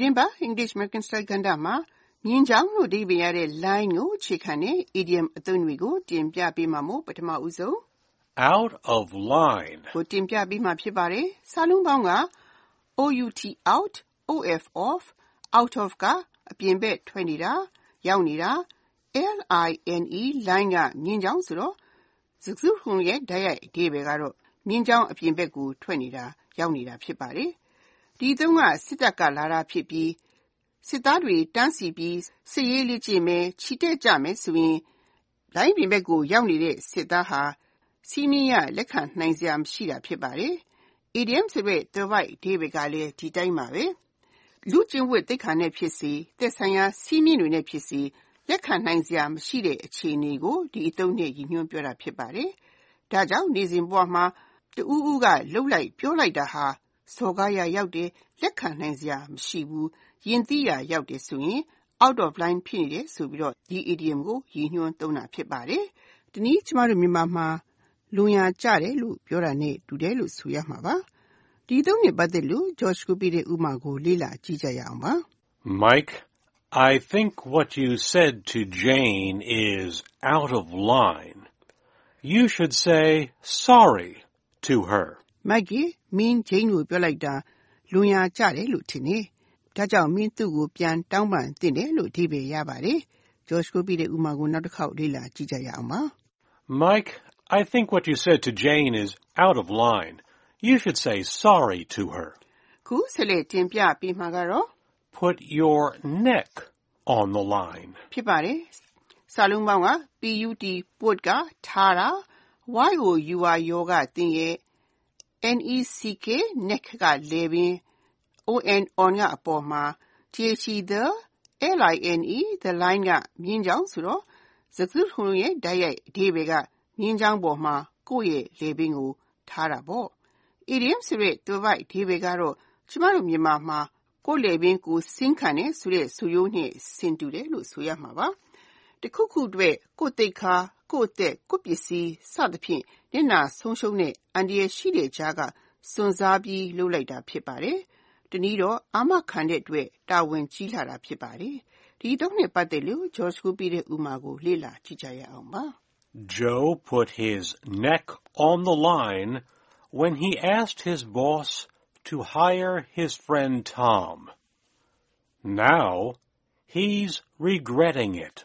သတင်းပတ် English American Style ကဏ္ဍမှာမြင်းချောင်းလို့အဓိပ္ပါယ်ရတဲ့ line ကိုအခြေခံတဲ့ idiom အသုံးတွေကိုတင်ပြပေးမှာမို့ပထမဦးဆုံး out of line, ကိုတင်ပြပေးမှာဖြစ်ပါတယ်။စာလုံးပေါင်းက out out, of off, out of ကအပြင်ဘက်ထွက်နေတာရောက်နေတာ line line ကမြင်းချောင်းဆိုတော့စကားစုတခုလုံးရဲ့တိုက်ရိုက်အဓိပ္ပါယ်ကတော့မြင်းချောင်းအပြင်ဘက်ကိုထွက်နေတာရောက်နေတာဖြစ်ပါတယ်။ ဒီအသုံးက စစ်တပ်ကလာတာဖြစ်ပြီး စစ်သားတွေတန်းစီပြီး စစ်ရေးလေ့ကျင့်မယ် ချီတက်ကြမယ်ဆိုရင်လိုင်းပြင်ဘက်ကို ရောက်နေတဲ့ စစ်သားဟာစီးမြင်ရလက်ခံနိုင်စရာ မရှိတာ ဖြစ်ပါတယ်။ idiom ဆိုတဲ့ သွယ်ဝိုက်အဓိပ္ပါယ်ကလည်း ဒီတိုင်းပါပဲ။လူ့ကျင့်ဝတ်သိက္ခာနဲ့ဖြစ်စေ သက်ဆိုင်ရာစည်းမျဉ်းတွေနဲ့ဖြစ်စေ လက်ခံနိုင်စရာမရှိတဲ့ အခြေအနေကို ဒီအသုံးနဲ့ ရည်ညွှန်းပြောတာ ဖြစ်ပါတယ်။ဒါကြောင့် နေ့စဉ်ဘဝမှာ တဦးဦးကလှုပ်လိုက် ပြောလိုက်တာဟာ စော်ကားရာရောက်တယ် လက်ခံနိုင်စရာ မရှိဘူး ယဉ်သိရာရောက်တယ်ဆိုရင် out of line ဖြစ်နေတယ်ဆိုပြီးတော့ ဒီ idiom ကို ရည်ညွှန်းသုံးတာ ဖြစ်ပါတယ်။ဒီနည်းကျမတို့မြန်မာမှာ လွန်ရာကျတယ်လို့ ပြောတာနဲ့ တူတယ်လို့ ဆိုရမှာပါ။ဒီအသုံးနဲ့ ပတ်သက်လို့ George ကိုပေးတဲ့ ဥပမာကို လေ့လာကြည့်ကြရအောင်ပါ။ Mike, I think what you said to Jane is out of line. You should say sorry to her. Mike ရေ မင်း Jane ကိုပြောလိုက်တာ လွန်ရာကျတယ်လို့ထင်တယ်။ဒါကြောင့်မင်းသူ့ကိုပြန်တောင်းပန်သင့်တယ်လို့အဓိပ္ပာယ်ရပါတယ်။ George ကိုပေးတဲ့ဥပမာကိုနောက်တစ်ခေါက်လေ့လာကြည့်ကြရအောင်ပါ။ Mike, I think what you said to Jane is out of line. You should say sorry to her. ခုဆက်လက်တင်ပြပေးမှာကတော့ Put your neck on the line. ဖြစ်ပါတယ်။စာလုံးပေါင်းက put put ကထားတာ your ယောကတင်းရဲ့ neck neck ကလည်ပင် on on ကအပေါ်မှာ the line the line ကမြင်းချောင်းဆိုတော့စကားစုတခုလုံးရဲ့တိုက်ရိုက်အဓိပ္ပာယ်ကမြင်းချောင်းပေါ်မှာကိုယ့်ရဲ့လည်ပင်းကိုထားတာပေါ့။ idiom ဆိုတဲ့သွယ်ဝိုက်အဓိပ္ပာယ်ကတော့ကျမတို့မြန်မာမှာကိုယ့်လည်ပင်းကိုယ်ဆင်းခံတယ်ဆိုတဲ့ဆိုရိုးနဲ့ဆင်တူတယ်လို့ဆိုရမှာပါ။ တခုခုအတွက်ကိုယ့်သိက္ခာ၊ကိုယ့်အသက်၊ကိုယ့်ပစ္စည်းစသဖြင့်နစ်နာဆုံးရှုံးတဲ့အန္တရာယ်ရှိတဲ့ကြားကစွန့်စားပြီးလုပ်လိုက်တာဖြစ်ပါတယ်။တနည်းတော့အာမခံတဲ့အတွက်တာဝန်ကြီးလှတာဖြစ်ပါတယ်။ဒီအသုံးနဲ့ပတ်သက်လို့ George ကိုပေးတဲ့ဥပမာကိုလေ့လာကြည့်ကြရအောင်ပါ။ Joe put his neck on the line when he asked his boss to hire his friend Tom. Now he's regretting it.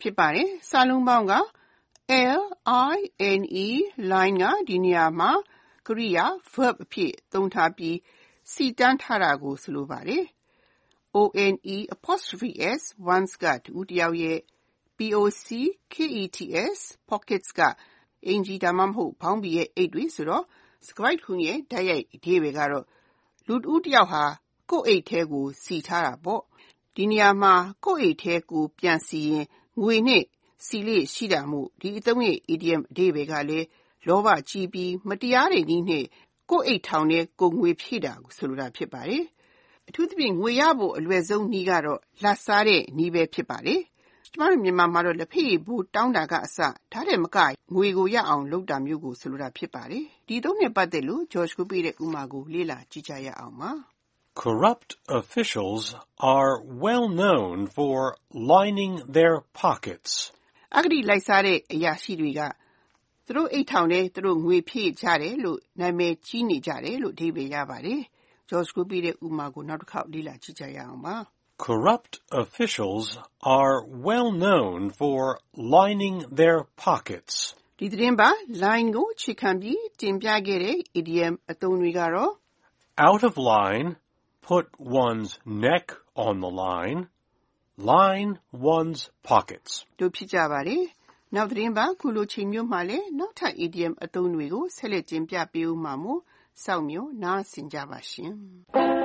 ဖြစ်ပါတယ်။စာလုံးပေါင်းက L-I-N-E line က ဒီနေရာမှာ ကရိယာ verb အဖြစ်သုံးထားပြီး စီတန်းထားတာကို ဆိုလိုပါတယ်။ O-N-E apostrophe S ones က တဦးတယောက်ရဲ့ P-O-C-K-E-T-S pockets က အင်္ကျီ ဒါမှမဟုတ် ဘောင်းဘီရဲ့ အိတ်တွေဆိုတော့ စကားတစ်ခုလုံးရဲ့ တိုက်ရိုက်အဓိပ္ပာယ်ကတော့လူတဦးတယောက်ဟာ ကိုယ့်အိတ်ထဲကို စီထားတာပေါ့။ဒီနေရာမှာ ကိုယ့်အိတ်ထဲကို ပြန်စီရင် ငွေနဲ့စီလေ့ရှိတာမို့ဒီအသုံးရဲ့ idiom အဓိပ္ပာယ်ကလည်းလောဘကြီးပြီးမတရားတဲ့နည်းနဲ့ကိုယ့်အိတ်ထောင်ထဲကိုယ်ငွေဖြည့်တာကိုဆိုလိုတာဖြစ်ပါတယ်။အထူးသဖြင့်ငွေရဖို့အလွယ်ဆုံးနည်းကတော့လာဘ်စားတဲ့နည်းပဲဖြစ်ပါတယ်။ကျမတို့မြန်မာမှာတော့လက်ဖက်ရည်ဖိုးတောင်းတာကအစဒါထက်မကငွေကိုရအောင်လုပ်တာမျိုးကိုဆိုလိုတာဖြစ်ပါတယ်။ဒီအသုံးနဲ့ပတ်သက်လို့ George ကိုပေးတဲ့ဥပမာကိုလေ့လာကြည့်ကြရအောင်ပါ။ Corrupt officials are well known for lining their pockets. အဂတိလိုက်စားတဲ့အရာရှိတွေကသူတို့အိတ်ထောင်ထဲသူတို့ငွေဖြည့်ကြတယ်လို့နာမည်ကြီးနေကြတယ်လို့အဓိပ္ပာယ်ရပါတယ်။ George ကိုပေးတဲ့ဥပမာကိုနောက်တစ်ခေါက်လေ့လာကြည့်ကြရအောင်ပါ။ Corrupt officials are well known for lining their pockets. ဒီသတင်းပတ် line ကိုအခြေခံပြီးတင်ပြခဲ့တဲ့ idiom အသုံးတွေကတော့ Out of line, put one's neck on the line, line one's pockets. တို့ဖြစ်ကြပါတယ်။နောက်သတင်းပတ်ခုလိုချိန်မျိုးမှာလည်းနောက်ထပ် idiom အသုံးတွေကိုဆက်လက်တင်ပြပေးဦးမှာမို့စောင့်မျှော်နားဆင်ကြပါရှင်။